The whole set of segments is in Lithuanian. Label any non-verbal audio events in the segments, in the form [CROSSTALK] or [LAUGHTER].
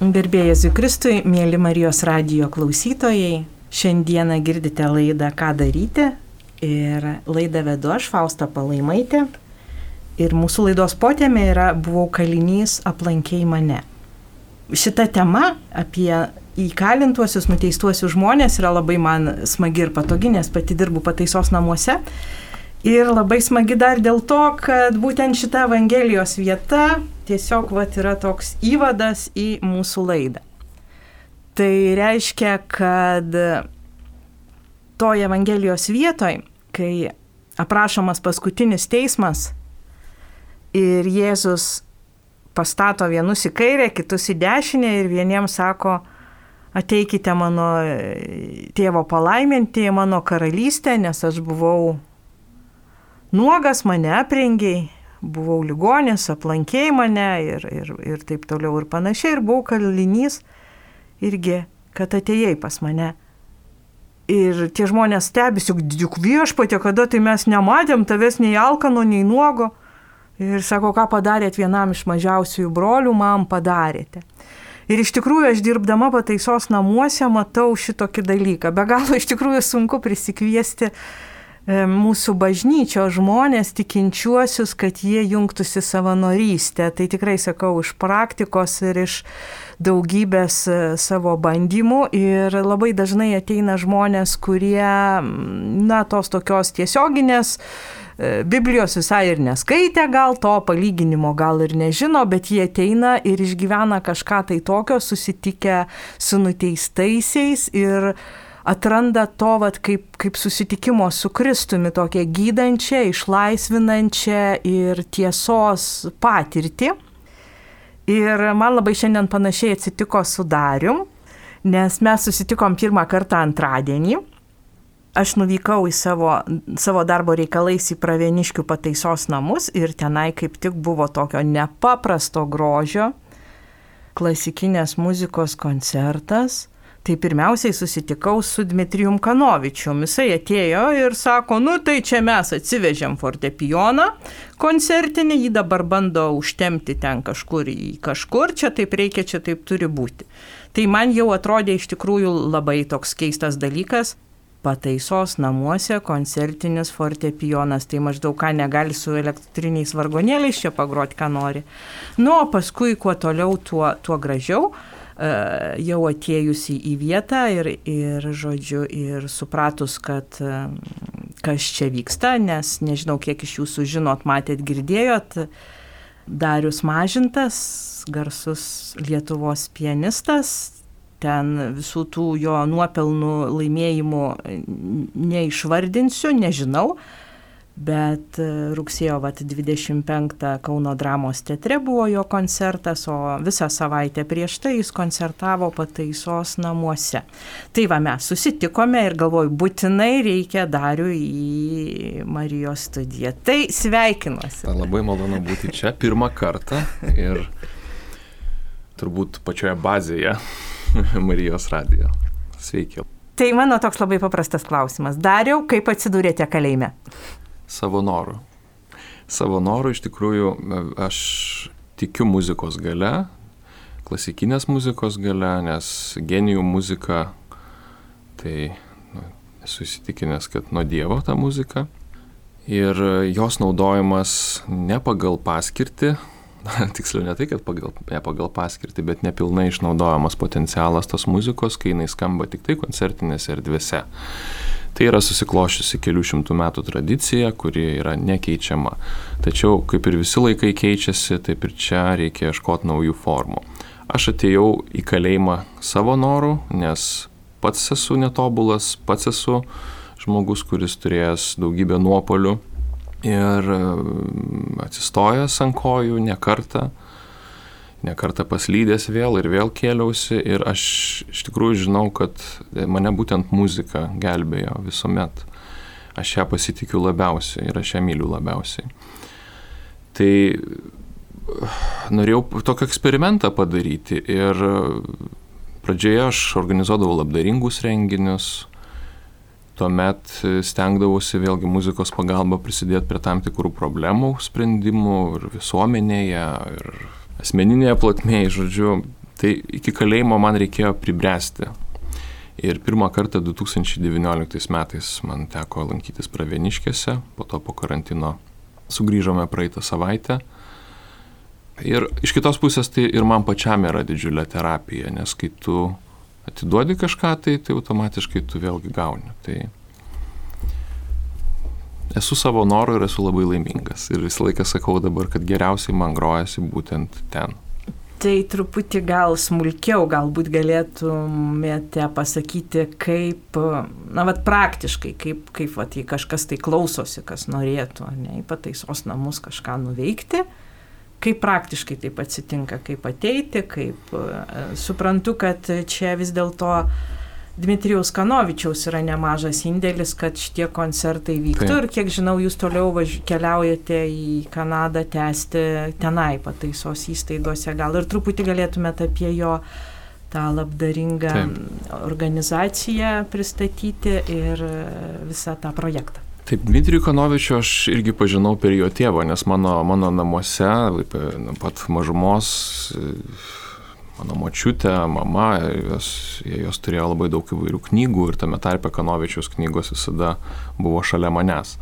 Gerbėjai Kristui, mėly Marijos radijo klausytojai, šiandieną girdite laidą Ką daryti ir laidą vedu aš, Fausta Palaimaitė. Ir mūsų laidos potėmė yra Buvau kalinys, aplankiai mane. Šita tema apie įkalintuosius, nuteistuosius žmonės yra labai man smagi ir patogi, nes pati dirbu pataisos namuose. Ir labai smagi dar dėl to, kad būtent šita Evangelijos vieta tiesiog vat, yra toks įvadas į mūsų laidą. Tai reiškia, kad toje Evangelijos vietoj, kai aprašomas paskutinis teismas ir Jėzus pastato vienus į kairę, kitus į dešinę ir vieniems sako, ateikite mano tėvo palaiminti mano karalystę, nes aš buvau nuogas, mane aprengiai, buvau ligonis, aplankėjai mane ir, ir, ir taip toliau ir panašiai, ir buvau kalinys irgi, kad atėjai pas mane. Ir tie žmonės stebisi, juk, juk viešpatė, kada tai mes nematėm tavęs nei alkano, nei nuogo. Ir sako, ką padarėt vienam iš mažiausiųjų brolių, man padarėte. Ir iš tikrųjų aš dirbdama pataisos namuose matau šitokį dalyką. Be galo iš tikrųjų sunku prisikviesti uh, mūsų bažnyčio žmonės, tikinčiuosius, kad jie jungtųsi savanorystę. Tai tikrai sakau iš praktikos ir iš daugybės e, savo bandymų. Ir labai dažnai ateina žmonės, kurie, na, tos tokios tiesioginės e, Biblijos visai ir neskaitė, gal to palyginimo gal ir nežino, bet jie ateina ir išgyvena kažką tai tokio, susitikę su nuteistaisiais ir atranda to vat, kaip, kaip susitikimo su Kristumi tokią gydančią, išlaisvinančią ir tiesos patirtį. Ir man labai šiandien panašiai atsitiko su Darium, nes mes susitikom pirmą kartą antradienį. Aš nuvykau į savo, savo darbo reikalais į Pravieniškių pataisos namus ir tenai kaip tik buvo tokio nepaprasto grožio klasikinės muzikos koncertas Tai pirmiausiai susitikau su Dmitrijum Kanovičium. Jisai atėjo ir sako, nu tai čia mes atsivežėm fortepijoną koncertinį, jį dabar bando užtemti ten kažkur į kažkur, čia taip reikia, čia taip turi būti. Tai man jau atrodė iš tikrųjų labai toks keistas dalykas. Pataisos namuose koncertinis fortepijonas, tai maždaug ką negali su elektriniais vargonėliais čia pagroti, ką nori. Nu, o paskui kuo toliau, tuo, tuo gražiau. E, jau atėjusi į vietą ir, ir, žodžiu, ir supratus, kad e, kas čia vyksta, nes nežinau, kiek iš jūsų žinot, matėt, girdėjot, Darius Mažintas, garsus Lietuvos pianistas, ten visų tų jo nuopelnų laimėjimų neišvardinsiu, nežinau, Bet e, rugsėjo vat, 25 Kauno dramos teatre buvo jo koncertas, o visą savaitę prieš tai jis koncertavo pataisos namuose. Tai va mes susitikome ir galvoju, būtinai reikia dariu į Marijos studiją. Tai sveikinuosi. Labai malonu būti čia pirmą kartą ir turbūt pačioje bazėje [LAUGHS] Marijos radijo. Sveiki. Tai mano toks labai paprastas klausimas. Dariau, kaip atsidūrėte kalėjime? Savo noru. Savo noru iš tikrųjų aš tikiu muzikos gale, klasikinės muzikos gale, nes genijų muzika, tai nu, esu įsitikinęs, kad nuo Dievo ta muzika. Ir jos naudojimas ne pagal paskirtį, [LAUGHS] tiksliau ne tai, kad pagal, ne pagal paskirtį, bet nepilnai išnaudojamas potencialas tos muzikos, kai jinai skamba tik tai koncertinėse erdvėse. Tai yra susiklošiusi kelių šimtų metų tradicija, kuri yra nekeičiama. Tačiau kaip ir visi laikai keičiasi, taip ir čia reikia ieškoti naujų formų. Aš atėjau į kalėjimą savo norų, nes pats esu netobulas, pats esu žmogus, kuris turėjęs daugybę nuopolių ir mm, atsistojęs ant kojų ne kartą nekartą paslydęs vėl ir vėl kėliausi ir aš iš tikrųjų žinau, kad mane būtent muzika gelbėjo visuomet. Aš ją pasitikiu labiausiai ir aš ją myliu labiausiai. Tai norėjau tokį eksperimentą padaryti ir pradžioje aš organizuodavau labdaringus renginius, tuomet stengdavausi vėlgi muzikos pagalba prisidėti prie tam tikrų problemų sprendimų ir visuomenėje, ir asmeninėje plotmėje, žodžiu, Tai iki kalėjimo man reikėjo pribręsti. Ir pirmą kartą 2019 metais man teko lankytis pravieniškėse, po to po karantino sugrįžome praeitą savaitę. Ir iš kitos pusės tai ir man pačiam yra didžiulė terapija, nes kai tu atiduodi kažką, tai, tai automatiškai tu vėlgi gauni. Tai esu savo noru ir esu labai laimingas. Ir visą laiką sakau dabar, kad geriausiai man grojasi būtent ten. Tai truputį gal smulkiau, galbūt galėtumėte pasakyti, kaip, na, vat praktiškai, kaip, kaip vat, jei kažkas tai klausosi, kas norėtų, ne, į pataisos namus kažką nuveikti, kaip praktiškai taip atsitinka, kaip ateiti, kaip suprantu, kad čia vis dėlto Dmitrijaus Kanovičiaus yra nemažas indėlis, kad šitie koncertai vyktų Taip. ir kiek žinau, jūs toliau važ... keliaujate į Kanadą tęsti tenai pataisos įstaigose. Gal ir truputį galėtumėte apie jo tą labdaringą Taip. organizaciją pristatyti ir visą tą projektą. Taip, Dmitrijų Kanovičių aš irgi pažinau per jo tėvą, nes mano, mano namuose, pat mažumos mano močiutė, mama, jos, jos turėjo labai daug įvairių knygų ir tame tarpe Kanovičiaus knygos visada buvo šalia manęs.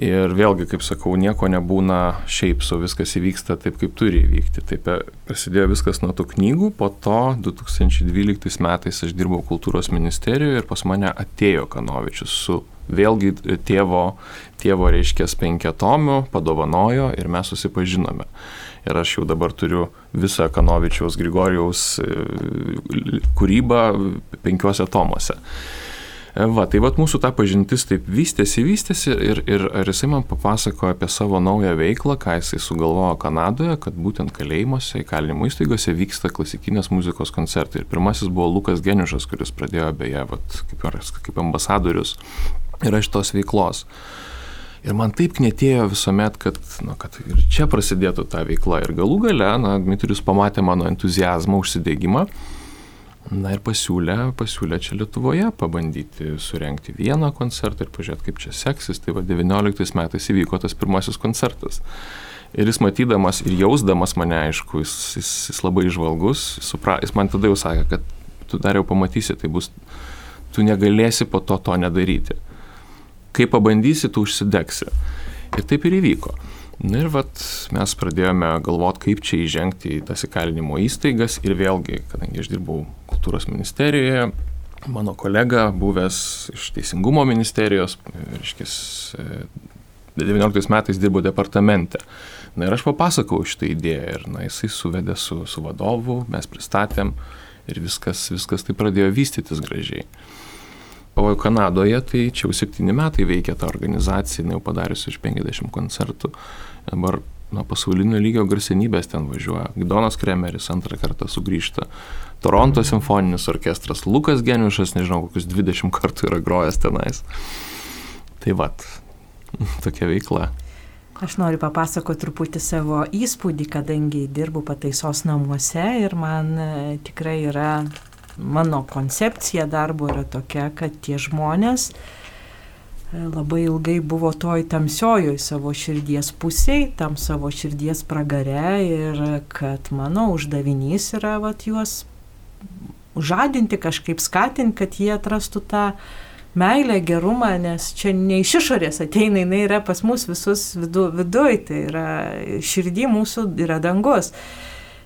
Ir vėlgi, kaip sakau, nieko nebūna šiaip, su viskas įvyksta taip, kaip turi įvykti. Taip e, prasidėjo viskas nuo tų knygų, po to 2012 metais aš dirbau kultūros ministerijoje ir pas mane atėjo Kanovičius su vėlgi tėvo, tėvo reiškia penketomiu, padovanojo ir mes susipažinome ir aš jau dabar turiu visą Kanovičiaus Grigorijaus e, kūrybą penkiuose tomuose. E, va, tai va mūsų ta pažintis taip vystėsi, vystėsi ir, ir ar jisai man papasakojo apie savo naują veiklą, ką jisai sugalvojo Kanadoje, kad būtent kalėjimuose, įkalinimo įstaigose vyksta klasikinės muzikos koncertai. Ir pirmasis buvo Lukas Geniušas, kuris pradėjo beje, vat, kaip, kaip ambasadorius yra šitos veiklos. Ir man taip knetėjo visuomet, kad, na, kad ir čia prasidėtų ta veikla. Ir galų gale, na, Dmitrijus pamatė mano entuzijazmą, užsidėgymą. Na ir pasiūlė, pasiūlė čia Lietuvoje pabandyti surenkti vieną koncertą ir pažiūrėti, kaip čia seksis. Tai va 19 metais įvyko tas pirmasis koncertas. Ir jis matydamas ir jausdamas mane, aišku, jis, jis, jis labai išvalgus, supra, jis man tada jau sakė, kad tu dar jau pamatysi, tai bus, tu negalėsi po to to nedaryti kai pabandysi, tu užsidegsi. Ir taip ir įvyko. Na ir vat mes pradėjome galvoti, kaip čia įžengti į tas įkalinimo įstaigas ir vėlgi, kadangi aš dirbau kultūros ministerijoje, mano kolega, buvęs iš Teisingumo ministerijos, reiškis, 19 metais dirbo departamente. Na ir aš papasakau šitą idėją ir na, jisai suvedė su, su vadovu, mes pristatėm ir viskas, viskas tai pradėjo vystytis gražiai. O Kanadoje tai čia jau septyni metai veikia ta organizacija, jau padariusi iš 50 koncertų. Dabar nuo pasaulinio lygio garsenybės ten važiuoja. Gidonas Kremeris antrą kartą sugrįžta. Toronto simfoninis orkestras, Lukas Geniušas, nežinau, kokius 20 kartų yra grojęs tenais. Tai vad, [LAUGHS] tokia veikla. Aš noriu papasakoti truputį savo įspūdį, kadangi dirbu pataisos namuose ir man e, tikrai yra mano koncepcija darbo yra tokia, kad tie žmonės e, labai ilgai buvo toj tamsiojoj savo širdies pusiai, tam savo širdies pragare ir kad mano uždavinys yra vat, juos žadinti, kažkaip skatinti, kad jie atrastų tą meilę, gerumą, nes čia ne iš išorės ateina, jinai yra pas mus visus vidu, viduj, tai yra širdį mūsų yra dangus.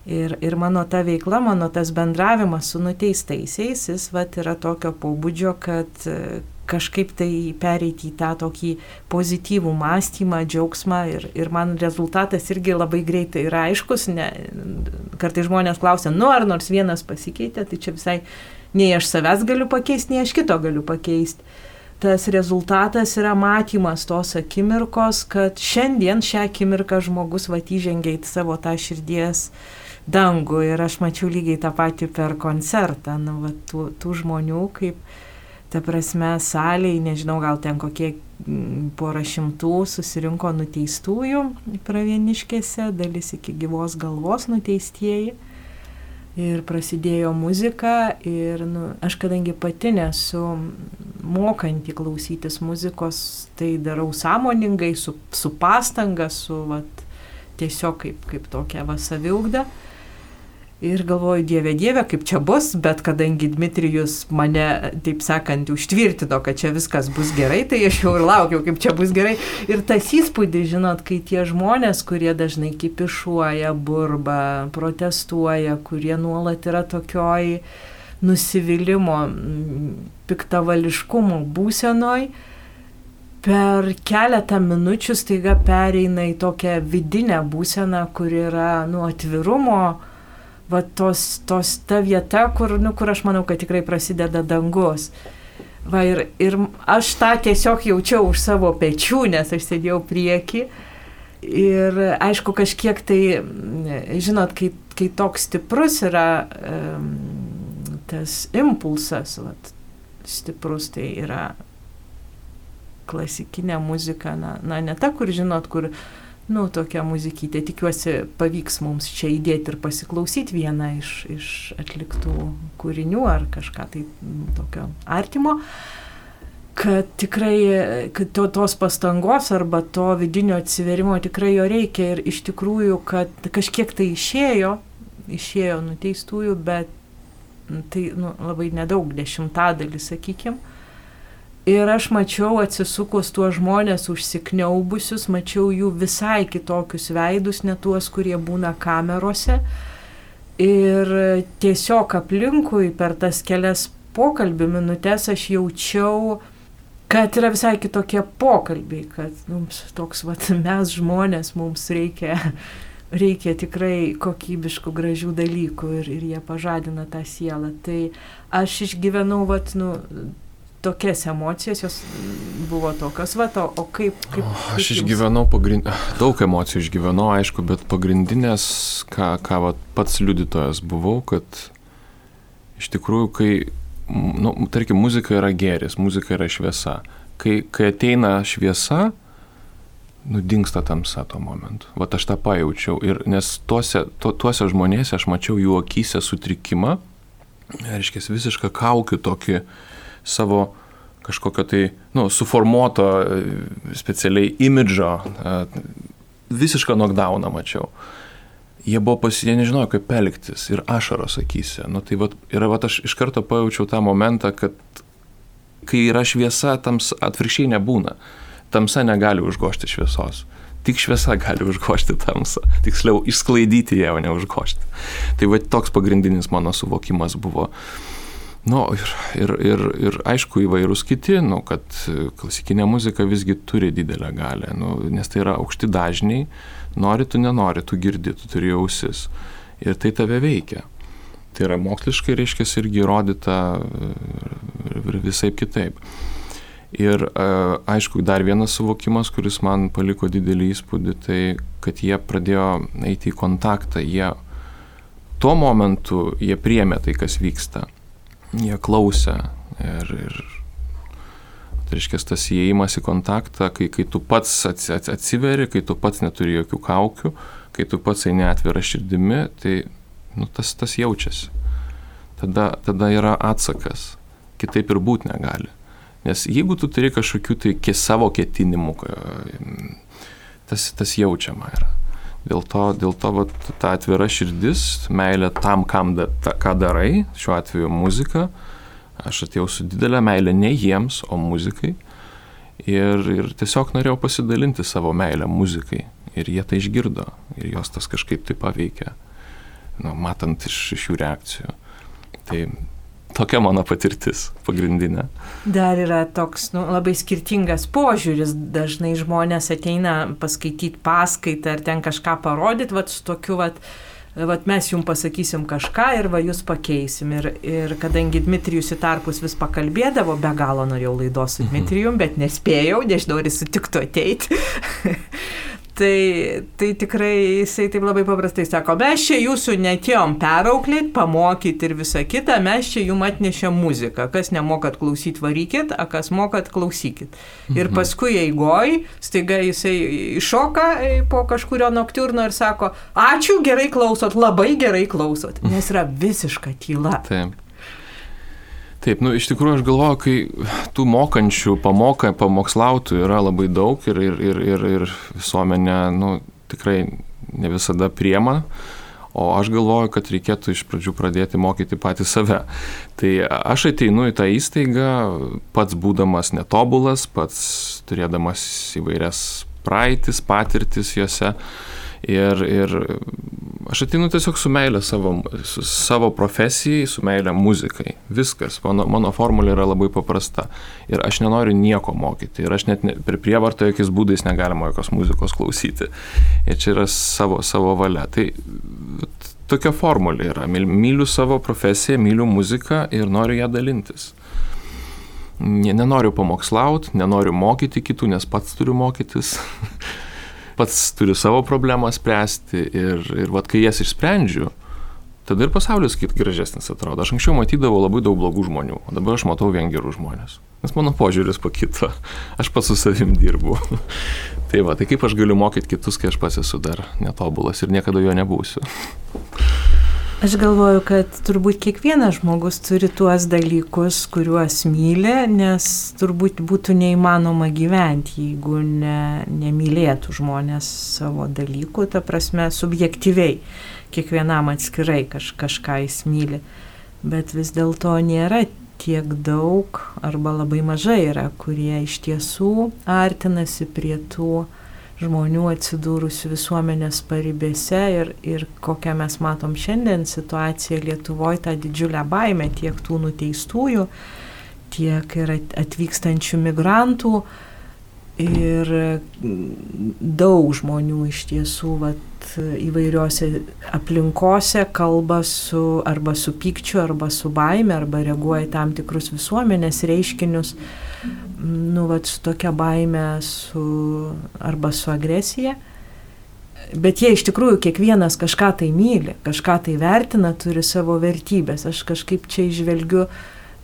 Ir, ir mano ta veikla, mano tas bendravimas su nuteistaisiais, jis vat, yra tokio pobūdžio, kad e, kažkaip tai pereiti į tą tokį pozityvų mąstymą, džiaugsmą ir, ir man rezultatas irgi labai greitai yra aiškus. Ne, kartai žmonės klausia, nu ar nors vienas pasikeitė, tai čia visai nei aš savęs galiu pakeisti, nei aš kito galiu pakeisti. Tas rezultatas yra matymas tos akimirkos, kad šiandien šią akimirką žmogus vatyžengia į savo tą širdies uh, dangų ir aš mačiau lygiai tą patį per koncertą, nu, va, tų, tų žmonių, kaip, ta prasme, salėje, nežinau, gal ten kokie mm, porą šimtų susirinko nuteistųjų pravieniškėse, dalis iki gyvos galvos nuteistieji. Ir prasidėjo muzika ir nu, aš kadangi pati nesu mokanti klausytis muzikos, tai darau sąmoningai, su, su pastanga, su vat, tiesiog kaip, kaip tokia va saviugda. Ir galvoju, Dieve, Dieve, kaip čia bus, bet kadangi Dmitrijus mane, taip sakant, užtvirtino, kad čia viskas bus gerai, tai aš jau ir laukiau, kaip čia bus gerai. Ir tas įspūdis, žinot, kai tie žmonės, kurie dažnai kipišuoja, burba, protestuoja, kurie nuolat yra tokioj nusivylimų, piktavališkumo būsenoj, per keletą minučių staiga pereina į tokią vidinę būseną, kur yra nu, atvirumo, va tos, tos ta vieta, kur, nu, kur aš manau, kad tikrai prasideda dangus. Va, ir, ir aš tą tiesiog jaučiau už savo pečių, nes aš sėdėjau prieki. Ir aišku, kažkiek tai, žinot, kai, kai toks stiprus yra um, tas impulsas, vat, stiprus tai yra klasikinė muzika, na, na ne ta, kur žinot, kur nu, tokia muzikytė. Tikiuosi, pavyks mums čia įdėti ir pasiklausyti vieną iš, iš atliktų kūrinių ar kažką tai nu, tokio artimo. Kad tikrai, kad to, tos pastangos arba to vidinio atsiverimo tikrai jo reikia ir iš tikrųjų, kad kažkiek tai išėjo, išėjo nuteistųjų, bet tai nu, labai nedaug, dešimtadalį, sakykime Ir aš mačiau atsisukus tuos žmonės užsikniaubusius, mačiau jų visai kitokius veidus, ne tuos, kurie būna kamerose. Ir tiesiog aplinkui per tas kelias pokalbių minutės aš jaučiau, kad yra visai kitokie pokalbiai, kad mums toks, vat, mes žmonės, mums reikia, reikia tikrai kokybiškų, gražių dalykų ir, ir jie pažadina tą sielą. Tai aš išgyvenau, vat, nu, tokias emocijas, jos buvo tokios, va, to, o kaip... kaip, kaip aš išgyvenau, pagrind... daug emocijų išgyvenau, aišku, bet pagrindinės, ką, ką va, pats liudytojas buvau, kad iš tikrųjų, kai, nu, tarkim, muzika yra geris, muzika yra šviesa. Kai, kai ateina šviesa, nudingsta tamsa tuo momentu. Vat aš tą pajaučiau. Ir nes tuose, tu, tuose žmonėse aš mačiau jų akise sutrikimą, reiškia, visišką kaukių tokį savo kažkokio tai, nu, suformuoto e, specialiai imidžo, e, visišką knockdowną mačiau. Jie buvo pasidė, nežinojo, kaip elgtis ir ašaros akise. Nu, tai vat, ir vat aš iš karto pajaučiau tą momentą, kad kai yra šviesa, tams atvirkščiai nebūna. Tamsa negali užgošti šviesos. Tik šviesa gali užgošti tamsą. Tiksliau, išsklaidyti ją, o ne užgošti. Tai va toks pagrindinis mano suvokimas buvo. Uh, Nu, ir, ir, ir, ir aišku įvairūs kiti, nu, kad klasikinė muzika visgi turi didelę galę, nu, nes tai yra aukšti dažniai, nori tu nenori, tu girdi, tu turi ausis ir tai tave veikia. Tai yra moksliškai, reiškia, irgi įrodyta ir visai kitaip. Ir aišku, dar vienas suvokimas, kuris man paliko didelį įspūdį, tai kad jie pradėjo eiti į kontaktą, jie tuo momentu jie priemė tai, kas vyksta jie klausė ir, ir tai reiškia tas įėjimas į kontaktą, kai, kai tu pats atsiveri, kai tu pats neturi jokių kaukių, kai tu pats eini atvira širdimi, tai nu, tas, tas jaučiasi. Tada, tada yra atsakas, kitaip ir būti negali. Nes jeigu tu turi kažkokių tai savo ketinimų, tas, tas jaučiama yra. Dėl to, dėl to vat, ta atvira širdis, meilė tam, kam da, ta, ką darai, šiuo atveju muzika, aš atėjau su didelė meilė ne jiems, o muzikai. Ir, ir tiesiog norėjau pasidalinti savo meilę muzikai. Ir jie tai išgirdo. Ir jos tas kažkaip tai paveikė, nu, matant iš, iš jų reakcijų. Tai Tokia mano patirtis pagrindinė. Dar yra toks nu, labai skirtingas požiūris. Dažnai žmonės ateina paskaityti paskaitą ar ten kažką parodyti, vat su tokiu, vat, vat mes jums pasakysim kažką ir va jūs pakeisim. Ir, ir kadangi Dmitrijus į tarpus vis pakalbėdavo, be galo norėjau laidos su mhm. Dmitrijum, bet nespėjau, nežinau, ar jis sutiktų ateiti. Tai, tai tikrai jisai taip labai paprastai sako, mes čia jūsų netėjom perauklėti, pamokyti ir visą kitą, mes čia jums atnešėm muziką. Kas nemokat klausyti, varykit, o kas mokat, klausykit. Ir mhm. paskui eigoj, staiga jisai iššoka po kažkurio nokturno ir sako, ačiū, gerai klausot, labai gerai klausot, nes yra visiška tyla. Taip. Taip, nu iš tikrųjų aš galvoju, kai tų mokančių pamoka, pamokslautų yra labai daug ir, ir, ir, ir, ir visuomenė nu, tikrai ne visada priema, O aš galvoju, kad reikėtų iš pradžių pradėti mokyti patį save. Tai aš ateinu į tą įstaigą, pats būdamas netobulas, pats turėdamas įvairias praeitis, patirtis juose. Ir, ir aš atinu tiesiog su meilė savo, su savo profesijai, su meilė muzikai. Viskas. Mano, mano formulė yra labai paprasta. Ir aš nenoriu nieko mokyti. Ir aš net ne, per prievartą jokiais būdais negalima jokios muzikos klausyti. Ir čia yra savo, savo valia. Tai tokia formulė yra. Myliu savo profesiją, myliu muziką ir noriu ją dalintis. Nenoriu pamokslauti, nenoriu mokyti kitų, nes pats turiu mokytis. [LAUGHS] pats turiu savo problemą spręsti ir, ir vat, kai jas išsprendžiu, tada ir pasaulis kit gražesnis atrodo. Aš anksčiau matydavau labai daug blogų žmonių, o dabar aš matau vien gerų žmonės. Nes mano požiūris pakito, [LAUGHS] aš pats su savim dirbu. [LAUGHS] tai va, tai kaip aš galiu mokyti kitus, kai aš pats esu dar netobulas ir niekada jo nebūsiu. Aš galvoju, kad turbūt kiekvienas žmogus turi tuos dalykus, kuriuos myli, nes turbūt būtų neįmanoma gyventi, jeigu ne, nemylėtų žmonės savo dalykų, ta prasme, subjektyviai. Kiekvienam atskirai kaž, kažką jis myli. Bet vis dėlto nėra tiek daug arba labai mažai yra, kurie iš tiesų artinasi prie tų žmonių atsidūrusių visuomenės paribėse ir, ir kokią mes matom šiandien situaciją Lietuvoje, tą didžiulę baimę tiek tų nuteistųjų, tiek ir atvykstančių migrantų. Ir daug žmonių iš tiesų vat, įvairiose aplinkose kalba su, arba su pykčiu, arba su baime, arba reaguoja tam tikrus visuomenės reiškinius nu, vat, su tokia baime su, arba su agresija. Bet jie iš tikrųjų kiekvienas kažką tai myli, kažką tai vertina, turi savo vertybės. Aš kažkaip čia išvelgiu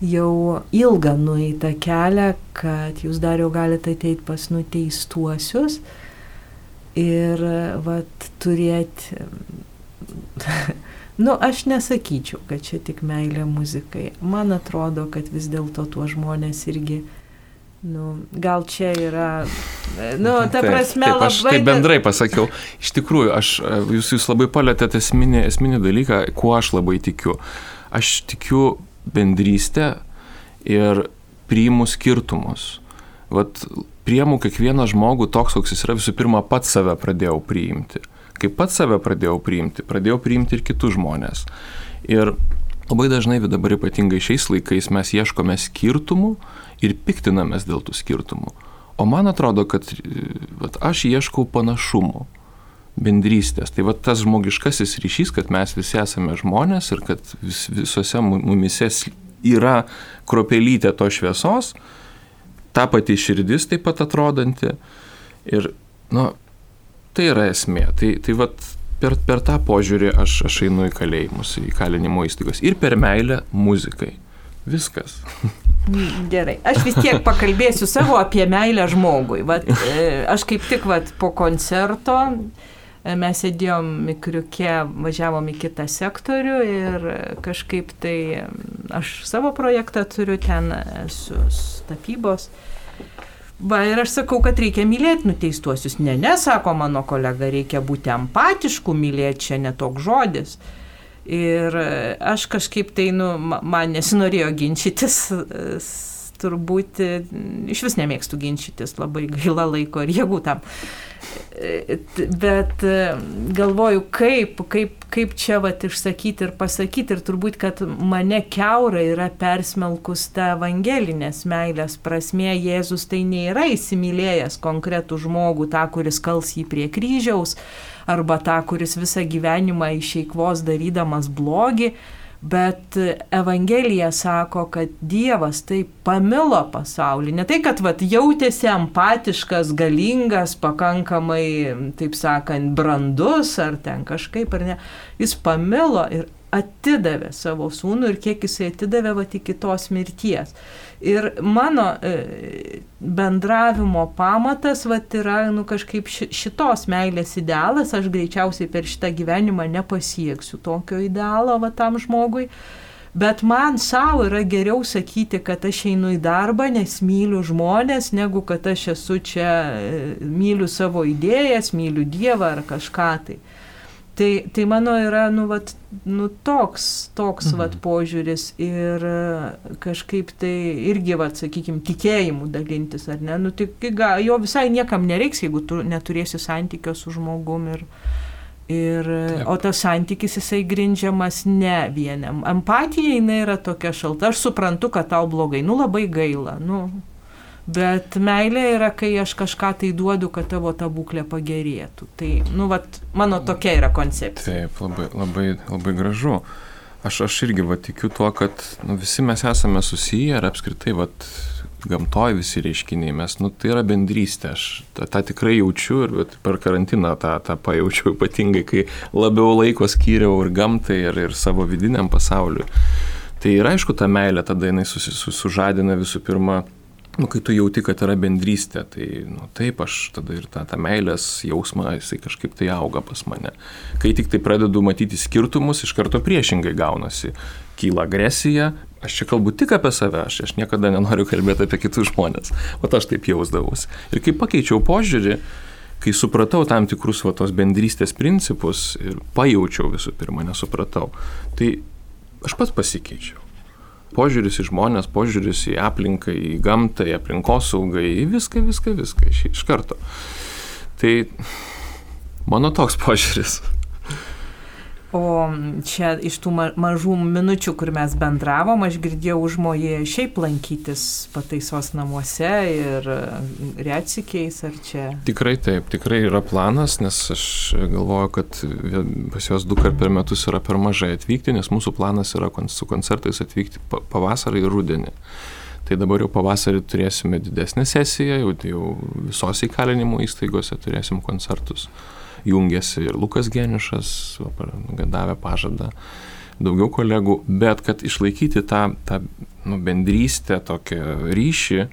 jau ilgą nueitą kelią, kad jūs dar jau galite ateiti pas nuteistuosius ir vat, turėti... [LAUGHS] nu, aš nesakyčiau, kad čia tik meilė muzikai. Man atrodo, kad vis dėlto tuos žmonės irgi Nu, gal čia yra, nu, ta prasme, taip, taip, aš labai... Taip bendrai pasakiau. Iš tikrųjų, aš, jūs, jūs labai palėtėte esminį, esminį dalyką, kuo aš labai tikiu. Aš tikiu bendrystę ir priimu skirtumus. Vat priimu kiekvieną žmogų toks, koks jis yra, visų pirma, pats save pradėjau priimti. Kai pats save pradėjau priimti, pradėjau priimti ir kitus žmonės. Ir labai dažnai, dabar ypatingai šiais laikais, mes ieškome skirtumų ir piktinamės dėl tų skirtumų. O man atrodo, kad vat, aš ieškau panašumų, bendrystės. Tai va tas žmogiškasis ryšys, kad mes visi esame žmonės ir kad vis, visose mumise yra kropelytė to šviesos, ta pati širdis taip pat atrodanti. Ir, nu, tai yra esmė. Tai, tai va per, per tą požiūrį aš, aš einu į kalėjimus, į kalinimo įstaigos. Ir per meilę muzikai. Viskas. Gerai, aš vis tiek pakalbėsiu savo apie meilę žmogui. Vat, e, aš kaip tik vat, po koncerto e, mes sėdėjom mikriuke, važiavom į kitą sektorių ir kažkaip tai aš savo projektą turiu ten su tapybos. Va, ir aš sakau, kad reikia mylėti nuteistuosius. Ne, ne, sako mano kolega, reikia būti empatišku, mylėti čia netoks žodis. Ir aš kažkaip tai, nu, man nesinorėjo ginčytis, turbūt iš vis nemėgstu ginčytis, labai gaila laiko ir jėgų tam. Bet galvoju, kaip, kaip, kaip čia vat išsakyti ir pasakyti ir turbūt, kad mane keura yra persmelkus ta evangelinės meilės prasme, Jėzus tai nėra įsimylėjęs konkretų žmogų, tą, kuris kals jį prie kryžiaus, arba tą, kuris visą gyvenimą išeikvos darydamas blogį, Bet Evangelija sako, kad Dievas taip pamilo pasaulį. Ne tai, kad vat, jautėsi empatiškas, galingas, pakankamai, taip sakant, brandus ar ten kažkaip ar ne. Jis pamilo ir atidavė savo sūnų ir kiek jisai atidavė vat iki tos mirties. Ir mano e, bendravimo pamatas vat, yra nu, kažkaip šitos meilės idealas, aš greičiausiai per šitą gyvenimą nepasieksiu tokio idealo va, tam žmogui. Bet man savo yra geriau sakyti, kad aš einu į darbą, nes myliu žmonės, negu kad aš esu čia, e, myliu savo idėjas, myliu Dievą ar kažką tai. Tai, tai mano yra, nu, vat, nu toks, toks, mhm. vat, požiūris ir kažkaip tai irgi, vat, sakykime, tikėjimų dalintis, ar ne, nu, tik jo visai niekam nereiks, jeigu tu neturėsi santykio su žmogum ir, Ir, Taip. o tas santykis jisai grindžiamas ne vieniam. Empatija jinai yra tokia šalta. Aš suprantu, kad tau blogai. Nu labai gaila. Nu, bet meilė yra, kai aš kažką tai duodu, kad tavo ta būklė pagerėtų. Tai, nu, vat, mano tokia yra koncepcija. Taip, labai, labai, labai gražu. Aš, aš irgi va, tikiu tuo, kad nu, visi mes esame susiję ir apskritai vat, gamtoje visi reiškiniai, mes, nu, tai yra bendrystė, aš tą, tą tikrai jaučiu ir per karantiną tą, tą pajaučiau ypatingai, kai labiau laiko skyriau ir gamtai, ir, ir savo vidiniam pasauliu. Tai ir aišku, ta meilė tada jinai susi, sužadina visų pirma nu, kai tu jauti, kad yra bendrystė, tai nu, taip aš tada ir tą, tą meilės jausmą, jisai kažkaip tai auga pas mane. Kai tik tai pradedu matyti skirtumus, iš karto priešingai gaunasi. Kyla agresija, aš čia kalbu tik apie save, aš, aš niekada nenoriu kalbėti apie kitus žmonės. O aš taip jausdavausi. Ir kai pakeičiau požiūrį, kai supratau tam tikrus va, tos bendrystės principus ir pajaučiau visų pirma, nesupratau, tai aš pats pasikeičiau požiūris į žmonės, požiūris į aplinką, į gamtą, į aplinkosaugą, į viską, viską, viską iš, karto. Tai mano toks požiūris. O čia iš tų mažų minučių, kur mes bendravom, aš girdėjau užmojį šiaip lankytis pataisos namuose ir reatsikiais, ar čia? Tikrai taip, tikrai yra planas, nes aš galvoju, kad pas juos du kart per metus yra per mažai atvykti, nes mūsų planas yra su koncertais atvykti pavasarį ir rudenį. Tai dabar jau pavasarį turėsime didesnę sesiją, jau, jau visos įkalinimo įstaigose turėsim koncertus jungiasi ir Lukas Geniušas, davė pažadą, daugiau kolegų, bet kad išlaikyti tą, tą nu, bendrystę, tokią ryšį,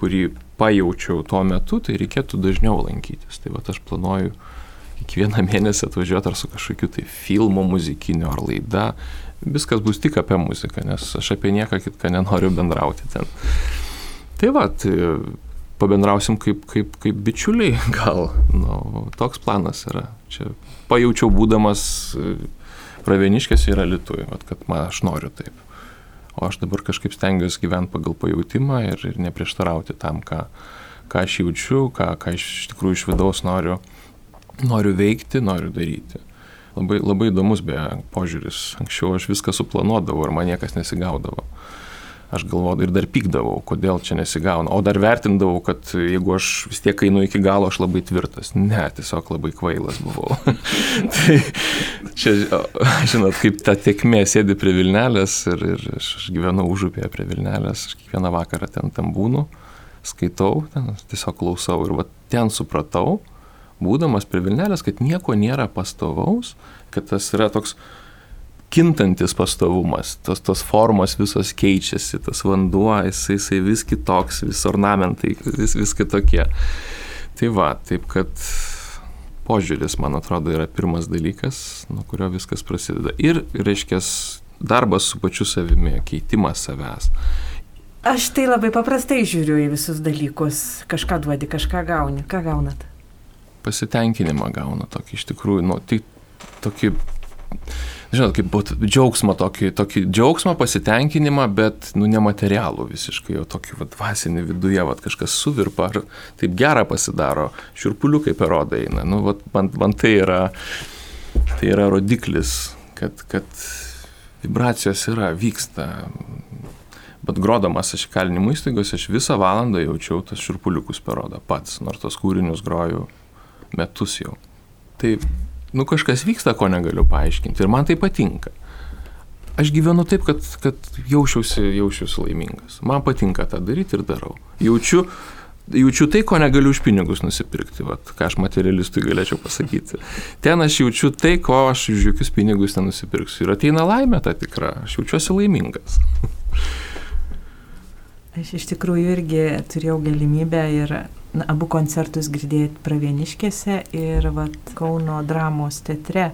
kurį pajaučiau tuo metu, tai reikėtų dažniau lankytis. Tai va aš planuoju kiekvieną [LAUGHS] mėnesį atvažiuoti ar su kažkokiu tai filmu muzikiniu ar laida. Viskas bus tik apie muziką, nes aš apie nieką kitką nenoriu bendrauti ten. Tai va, tai pabendrausim kaip, kaip, kaip bičiuliai, [LAUGHS] gal. Nu, toks planas yra. Čia pajaučiau būdamas e, pravieniškės yra Lietuvai, kad man aš noriu taip. O aš dabar kažkaip stengiuosi gyventi pagal pajūtimą ir, ir neprieštarauti tam, ką, ką aš jaučiu, ką, ką iš tikrųjų iš vidaus noriu, noriu veikti, noriu daryti. Labai, labai įdomus beje požiūris. Anksčiau aš viską suplanuodavau ir man niekas nesigaudavo aš galvodavau ir dar pykdavau, kodėl čia nesigauna. O dar vertindavau, kad jeigu aš vis tiek einu iki galo, aš labai tvirtas. Ne, tiesiog labai kvailas buvau. [LAUGHS] tai čia, žinot, kaip ta tiekmė sėdi prie Vilnelės ir, ir aš, gyvenu užupėje prie Vilnelės, aš kiekvieną vakarą ten tam būnu, skaitau, ten, tiesiog klausau ir va ten supratau, būdamas prie Vilnelės, kad nieko nėra pastovaus, kad tas yra toks kintantis pastovumas, tos, tos formos visos keičiasi, tas vanduo, jisai, jisai vis kitoks, vis ornamentai, vis, vis kitokie. Tai va, taip kad požiūris, man atrodo, yra pirmas dalykas, nuo kurio viskas prasideda. Ir, reiškia, darbas su pačiu savimi, keitimas savęs. Aš tai labai paprastai žiūriu į visus dalykus. Kažką duodi, kažką gauni. Ką gaunat? Pasitenkinimą gauna tokį iš tikrųjų, nu, tai tokį žinot, kaip būt džiaugsmą, tokį, tokį džiaugsmą, pasitenkinimą, bet, nu, nematerialų visiškai, jau tokį, va, dvasinį viduje, va, kažkas suvirpa, ar taip gera pasidaro, šiurpuliukai per odą eina, nu, va, man, man tai yra, tai yra rodiklis, kad, kad vibracijos yra, vyksta. Bet grodamas aš įkalinimo įstaigose, aš visą valandą jaučiau tas širpuliukus per odą pats, nors tos kūrinius groju metus jau. Tai nu kažkas vyksta, ko negaliu paaiškinti ir man tai patinka. Aš gyvenu taip, kad, kad jaučiausi, jaučiausi laimingas. Man patinka tą daryti ir darau. Jaučiu, jaučiu tai, ko negaliu už pinigus nusipirkti, vat, ką aš materialistui galėčiau pasakyti. Ten aš jaučiu tai, ko aš už jokius pinigus nenusipirksiu. Ir ateina laimė ta tikra, aš jaučiuosi laimingas. [LAUGHS] Aš iš tikrųjų irgi turėjau galimybę ir na, abu koncertus girdėti Pravieniškėse ir vat, Kauno dramos teatre.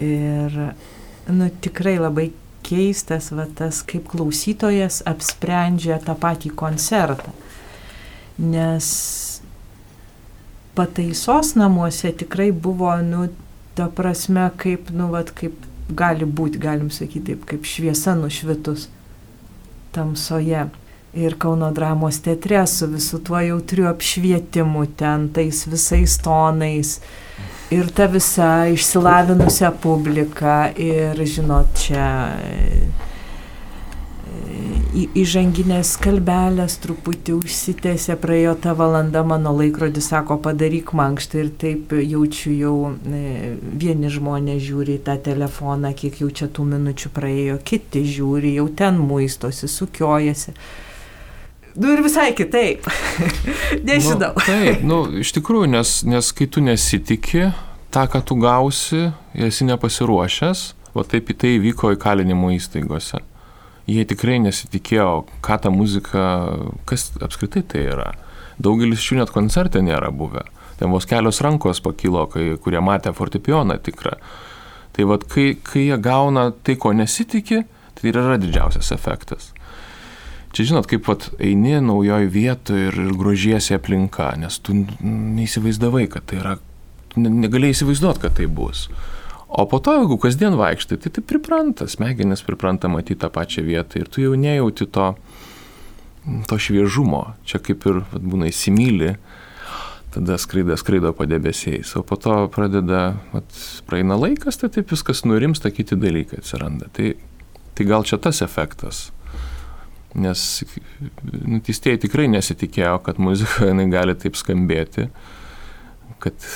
Ir nu, tikrai labai keistas va, tas, kaip klausytojas apsprendžia tą patį koncertą. Nes pataisos namuose tikrai buvo nu, ta prasme, kaip, nu, vat, kaip gali būti, galim sakyti, taip, kaip šviesa nušvitus tamsoje. Ir Kauno dramos teatre su visu tuo jautriu apšvietimu ten, tais visais tonais. Ir ta visa išsilavinusią publiką. Ir, žinot, čia įžanginės kalbelės truputį užsitęsė, praėjo ta valanda, mano laikrodis sako, padaryk mankštą ir taip jaučiu jau e, vieni žmonės žiūri į tą telefoną, kiek jau čia tų minučių praėjo, kiti žiūri, jau ten muistosi, sukiojasi. Nu ir visai kitaip. [LAUGHS] Nežinau. Nu, taip, nu, iš tikrųjų, nes, nes kai tu nesitikė tą, ką tu gausi, esi nepasiruošęs, o taip į tai vyko įkalinimo įstaigose jie tikrai nesitikėjo, ką ta muzika, kas apskritai tai yra. Daugelis šių net koncerte nėra buvę. Ten vos kelios rankos pakilo, kai, kurie matė fortepijoną tikrą. Tai vad, kai, kai jie gauna tai, ko nesitikė, tai ir yra didžiausias efektas. Čia žinot, kaip pat eini naujoje vietoje ir, ir grožiesi aplinka, nes tu neįsivaizdavai, kad tai yra, negalėjai įsivaizduoti, kad tai bus. O po to, jeigu kasdien vaikštai, tai tai pripranta, smegenis pripranta matyti tą pačią vietą ir tu jau nejauti to, to šviežumo. Čia kaip ir vat, būna įsimylį, tada skraido, skraido padebesiais, o po to pradeda, vat, praeina laikas, tai taip viskas nurimsta, kiti dalykai atsiranda. Tai, tai gal čia tas efektas. Nes nuteistieji tikrai nesitikėjo, kad muzika gali taip skambėti, kad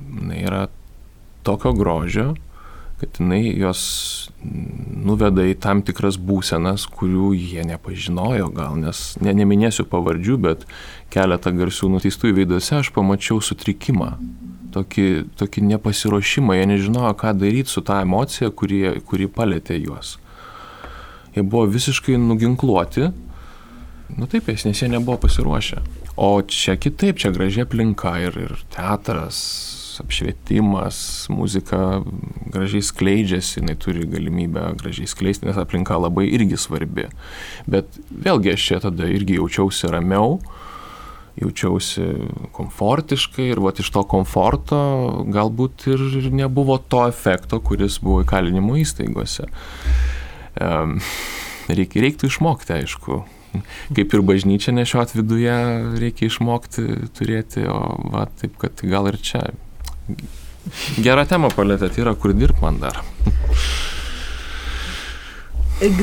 jinai yra tokio grožio, kad jinai jos nuveda į tam tikras būsenas, kurių jie nepažinojo gal, nes ne, neminėsiu pavardžių, bet keletą garsių nuteistųjų veiduose aš pamačiau sutrikimą, tokį, tokį nepasiruošimą, jie nežinojo, ką daryti su tą emociją, kuri, kuri palėtė juos. Jie buvo visiškai nuginkluoti, nu taip, nes jie nebuvo pasiruošę. O čia kitaip, čia gražia aplinka ir, ir teatras, apšvietimas, muzika gražiai skleidžiasi, jinai turi galimybę gražiai skleisti, nes aplinka labai irgi svarbi. Bet vėlgi aš čia tada irgi jaučiausi ramiau, jaučiausi komfortiškai ir va iš to komforto galbūt ir nebuvo to efekto, kuris buvo įkalinimo įstaigose. Reik, reiktų išmokti, aišku, kaip ir bažnyčia nešiot viduje, reikia išmokti turėti, o va, taip kad gal ir čia Gerą temą palėtėt, yra kur dirb man dar.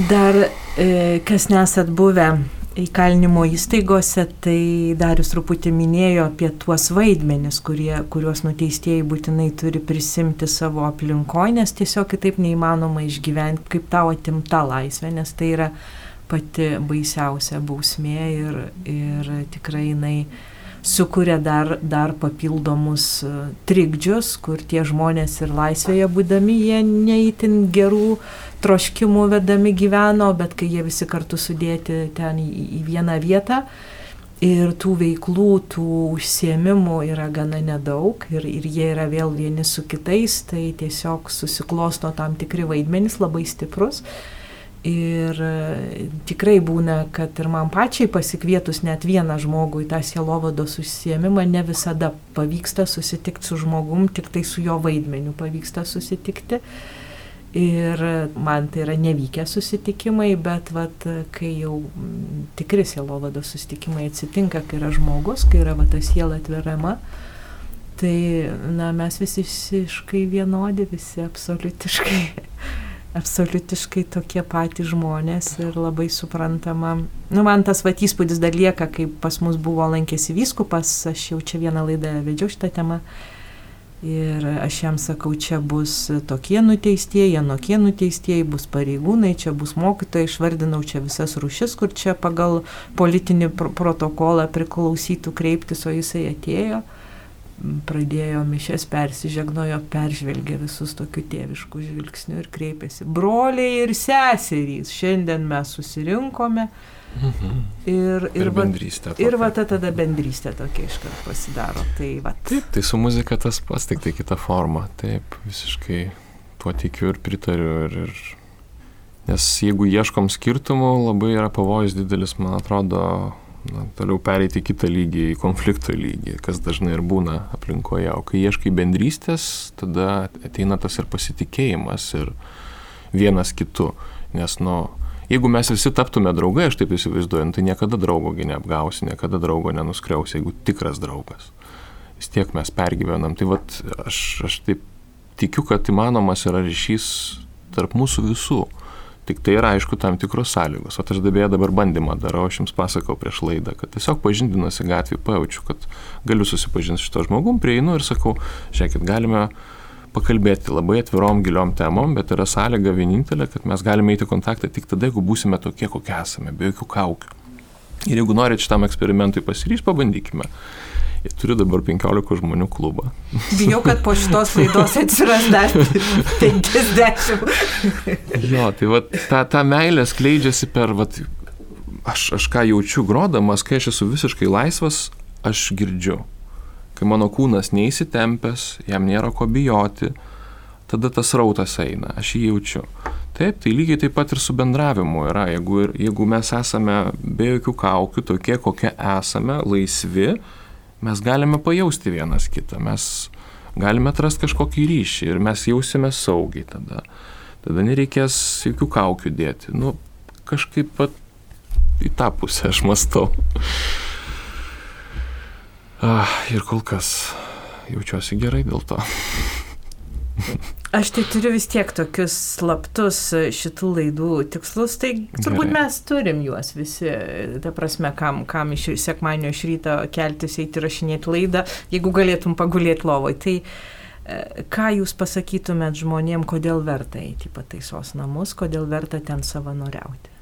Dar, e, kas nesat buvę įkalinimo įstaigose, tai Darius truputį minėjo apie tuos vaidmenis, kurie, kuriuos nuteistieji būtinai turi prisimti savo aplinkoje, nes tiesiog kitaip neįmanoma išgyventi, kaip tavo atimta laisvė, nes tai yra pati baisiausia bausmė ir, ir tikrai jinai sukuria dar, dar papildomus e, trikdžius, kur tie žmonės ir laisvėje būdami, jie neįtin gerų troškimų vedami gyveno, bet kai jie visi kartu sudėti ten į, į vieną vietą ir tų veiklų, tų užsiemimų yra gana nedaug ir, ir jie yra vėl vieni su kitais, tai tiesiog susiklosto tam tikri vaidmenys labai stiprus. Ir e, tikrai būna, kad ir man pačiai pasikvietus net vieną žmogų į tą sielovados užsiemimą, ne visada pavyksta susitikti su žmogum, tik tai su jo vaidmeniu pavyksta susitikti. Ir man tai yra nevykę susitikimai, bet vat, kai jau tikri sielovados susitikimai atsitinka, kai yra žmogus, kai yra va, ta siela atverama, tai na, mes visi visiškai vienodi, visi absoliutiškai [LAUGHS] absoliutiškai tokie patys žmonės ir labai suprantama. Nu, man tas vat įspūdis dar lieka, kai pas mus buvo lankėsi vyskupas, aš jau čia vieną laidą vedžiau šitą temą. Ir aš jam sakau, čia bus tokie nuteistieji, anokie nuteistieji, bus pareigūnai, čia bus mokytojai, išvardinau čia visas rušis, kur čia pagal politinį pr protokolą priklausytų kreiptis, o jisai atėjo pradėjo mišes, persižegnojo, peržvelgė visus tokiu tėvišku žvilgsniu ir kreipėsi. Broliai ir seserys, šiandien mes susirinkome. Mhm. Ir, ir, ir bendrystė. Va, ir va tada bendrystė tokia iškart pasidaro. Tai, va. Taip, tai su muzika tas pats, tik tai kita forma. Taip, visiškai tuo tikiu ir pritariu. Ir, ir... Nes jeigu ieškom skirtumų, labai yra pavojus didelis, man atrodo, na, toliau pereiti į kitą lygį, į konflikto lygį, kas dažnai ir būna aplinkoje. O kai ieškai bendrystės, tada ateina tas ir pasitikėjimas ir vienas kitu. Nes, nu, jeigu mes visi taptume draugai, aš taip įsivaizduoju, nu, tai niekada draugogi neapgausi, niekada draugo nenuskriausi, jeigu tikras draugas. Vis tiek mes pergyvenam. Tai vad, aš, aš taip tikiu, kad įmanomas yra ryšys tarp mūsų visų. Tik tai yra aišku tam tikros sąlygos. O aš dabėję dabar bandymą darau, aš jums pasakau prieš laidą, kad tiesiog pažindinuosi gatvį pajaučiu, kad galiu susipažinti su šito žmogum, prieinu ir sakau, žiūrėkit, galime pakalbėti labai atvirom, giliom temom, bet yra sąlyga vienintelė, kad mes galime eiti kontaktą tik tada, jeigu būsime tokie, kokie esame, be jokių kaukių. Ir jeigu norite šitam eksperimentui pasiryšti, pabandykime. Turiu dabar 15 žmonių klubą. Bijau, kad po šitos laidos atsiras dar 50. jo, tai va, ta, ta meilė skleidžiasi per, va, aš, aš ką jaučiu grodamas, kai aš esu visiškai laisvas, aš girdžiu. Kai mano kūnas neįsitempęs, jam nėra ko bijoti, tada tas rautas eina, aš jį jaučiu. Taip, tai lygiai taip pat ir su bendravimu yra. Jeigu, jeigu mes esame be jokių kaukių, tokie kokie esame, laisvi, mes galime pajausti vienas kitą, mes galime atrasti kažkokį ryšį ir mes jausime saugiai tada. Tada nereikės jokių kaukių dėti. Nu, kažkaip pat į tą pusę aš mastau. Ah, ir kol kas jaučiuosi gerai dėl to. Aš tai turiu vis tiek tokius slaptus šitų laidų tikslus, tai turbūt mes turim juos visi, ta prasme, kam, kam iš sekmanio iš ryto keltis, eiti rašinėti laidą, jeigu galėtum pagulėti lovoj. Tai e, ką jūs pasakytumėt žmonėm, kodėl verta eiti į pataisos namus, kodėl verta ten savanoriauti?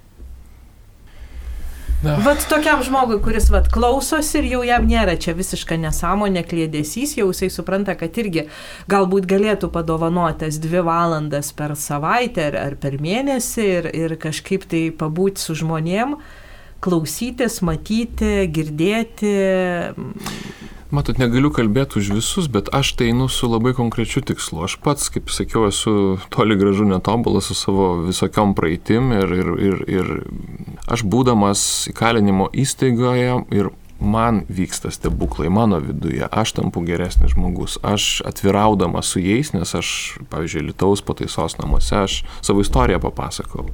Na. Vat tokiam žmogui, kuris vat klausosi ir jau jam nėra čia visiška nesąmonė, klėdėsys, jau jisai supranta, kad irgi galbūt galėtų padovanotas dvi valandas per savaitę ar, per mėnesį ir, ir kažkaip tai pabūti su žmonėm, klausytis, matyti, girdėti. Matot, negaliu kalbėti už visus, bet aš tai einu su labai konkrečiu tikslu. Aš pats, kaip sakiau, esu toli gražu netobulas su savo visokiom praeitim ir, ir, ir, ir aš būdamas įkalinimo įstaigoje ir man vyksta stebuklai mano viduje, aš tampu geresnis žmogus, aš atviraudamas su jais, nes aš, pavyzdžiui, Lietuvos pataisos namuose, aš savo istoriją papasakau.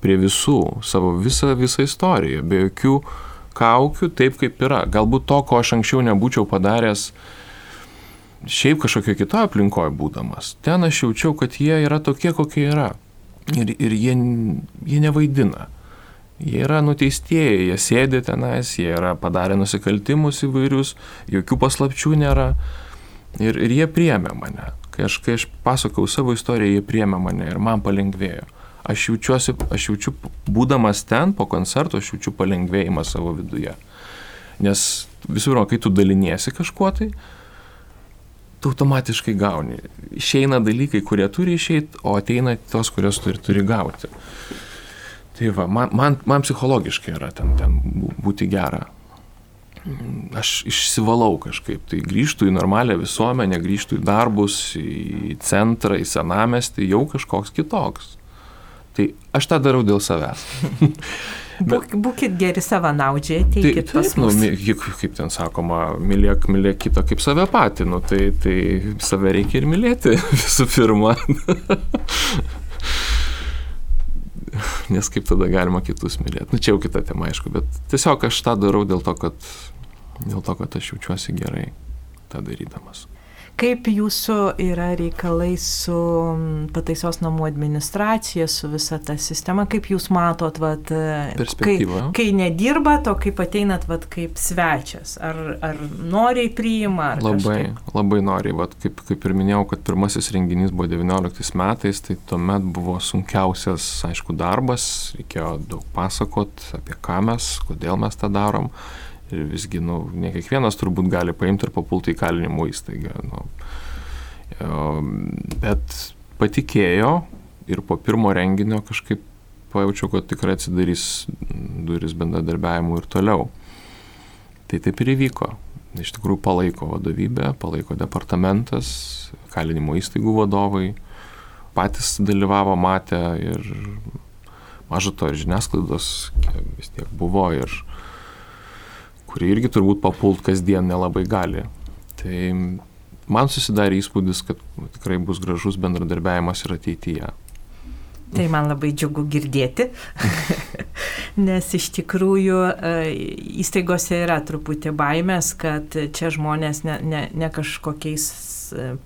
Prie visų, savo visą, visą istoriją, be jokių kaukių taip, kaip yra. Galbūt to, ko aš anksčiau nebūčiau padaręs šiaip kažkokio kitoje aplinkoje būdamas. Ten aš jaučiau, kad jie yra tokie, kokie yra. Ir, ir jie, jie nevaidina. Jie yra nuteistieji, jie sėdi tenais, jie yra padarę nusikaltimus įvairius, jokių paslapčių nėra. Ir, ir jie priemė mane. Kai aš, kai aš pasakau savo istoriją, jie priemė mane ir man palengvėjo aš jaučiuosi, aš jaučiu, būdamas ten po koncerto, aš jaučiu palengvėjimą savo viduje. Nes visų pirma, kai tu daliniesi kažkuo tai, tu automatiškai gauni. Išeina dalykai, kurie turi išeiti, o ateina tos, kurios turi, turi gauti. Tai va, man, man, man psichologiškai yra ten, ten būti gera. Aš išsivalau kažkaip, tai grįžtų į normalią visuomenę, grįžtų į darbus, į centrą, į senamestį, jau kažkoks kitoks. Tai aš tą darau dėl savęs. [LAUGHS] Bet, Būkit geri savanaudžiai, ateikit tai, pas nu, mus. Nu, kaip, kaip ten sakoma, mylėk, mylėk kitą kaip save patį, nu, tai, tai save reikia ir mylėti [LAUGHS] visų pirma. [LAUGHS] [LAUGHS] Nes kaip tada galima kitus mylėti. Nu, čia jau kita tema, aišku, bet tiesiog aš tą darau dėl to, kad, dėl to, kad aš jaučiuosi gerai tą darydamas. Kaip jūsų yra reikalai su pataisos namų administracija, su visa ta sistema, kaip jūs matot, vat, kai, kai nedirbat, o kaip ateinat vat, kaip svečias, ar, ar noriai priima? Ar labai, kažkaip? labai noriai, vat, kaip, kaip ir minėjau, kad pirmasis renginys buvo 19 metais, tai tuomet buvo sunkiausias, aišku, darbas, reikėjo daug pasakot apie ką mes, kodėl mes tą darom. Ir visgi, nu, ne kiekvienas turbūt gali paimti ir papulti į kalinimo įstaigą. Nu. Bet patikėjo ir po pirmo renginio kažkaip pajaučiau, kad tikrai atsidarys duris bendradarbiavimui ir toliau. Tai taip ir įvyko. Iš tikrųjų palaiko vadovybė, palaiko departamentas, kalinimo įstaigų vadovai, patys dalyvavo, matė ir mažo to ir žiniasklaidos vis tiek buvo ir kuri irgi turbūt papult kasdien nelabai gali. Tai man susidarė įspūdis, kad tikrai bus gražus bendradarbiavimas ir ateityje. Tai man labai džiugu girdėti, [LAUGHS] nes iš tikrųjų e, įstaigose yra truputį baimės, kad čia žmonės ne, ne, ne kažkokiais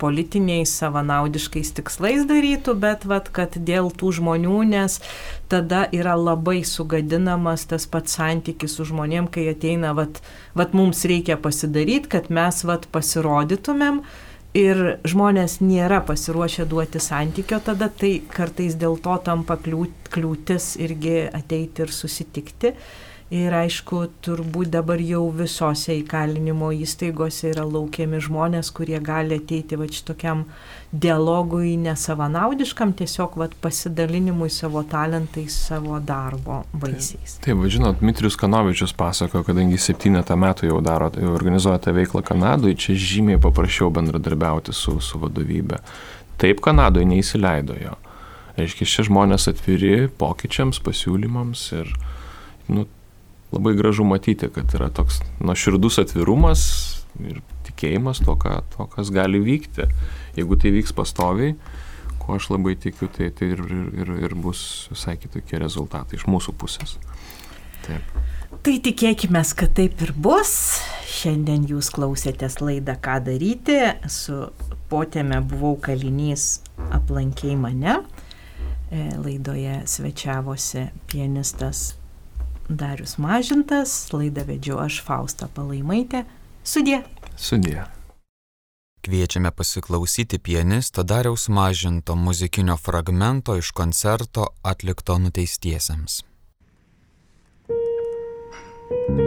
politiniais, savanaudiškais tikslais darytų, bet vat, kad dėl tų žmonių, nes tada yra labai sugadinamas tas pats santykis su žmonėm, kai ateina, vat, vat mums reikia pasidaryti, kad mes vat pasirodytumėm ir žmonės nėra pasiruošę duoti santykio, tada tai kartais dėl to tampa kliūtis irgi ateiti ir susitikti. Ir aišku, turbūt dabar jau visose įkalinimo įstaigose yra laukiami žmonės, kurie gali ateiti va šitokiam dialogui nesavanaudiškam, tiesiog va pasidalinimui savo talentais, savo darbo vaisiais. Taip, taip žinot, Mitrius Kanovičius pasako, kadangi septynetą metų jau daro, jau organizuoja tą veiklą Kanadoje, čia žymiai paprasčiau bendradarbiauti su, su vadovybė. Taip, Kanadoje neįsileido jo. Reiškia, šie žmonės atviri pokyčiams, pasiūlymams ir nu, labai gražu matyti, kad yra toks nuoširdus atvirumas ir tikėjimas to, ką, to, kas gali vykti. Jeigu tai vyks pastoviai, ko aš labai tikiu, tai, tai ir, ir, ir bus visai kitokie rezultatai iš mūsų pusės. Taip. Tai tikėkime, kad taip ir bus. Šiandien jūs klausėtės laidą Ką daryti. Su potėme buvau kalinys aplankiai mane. E, laidoje svečiavosi pianistas Darius Mažintas, laidą vedžiu aš Faustą Palaimaitę. Sudė. Sudė. Kviečiame pasiklausyti pianisto Dariaus Mažinto muzikinio fragmento iš koncerto atlikto nuteistiesiems. thank you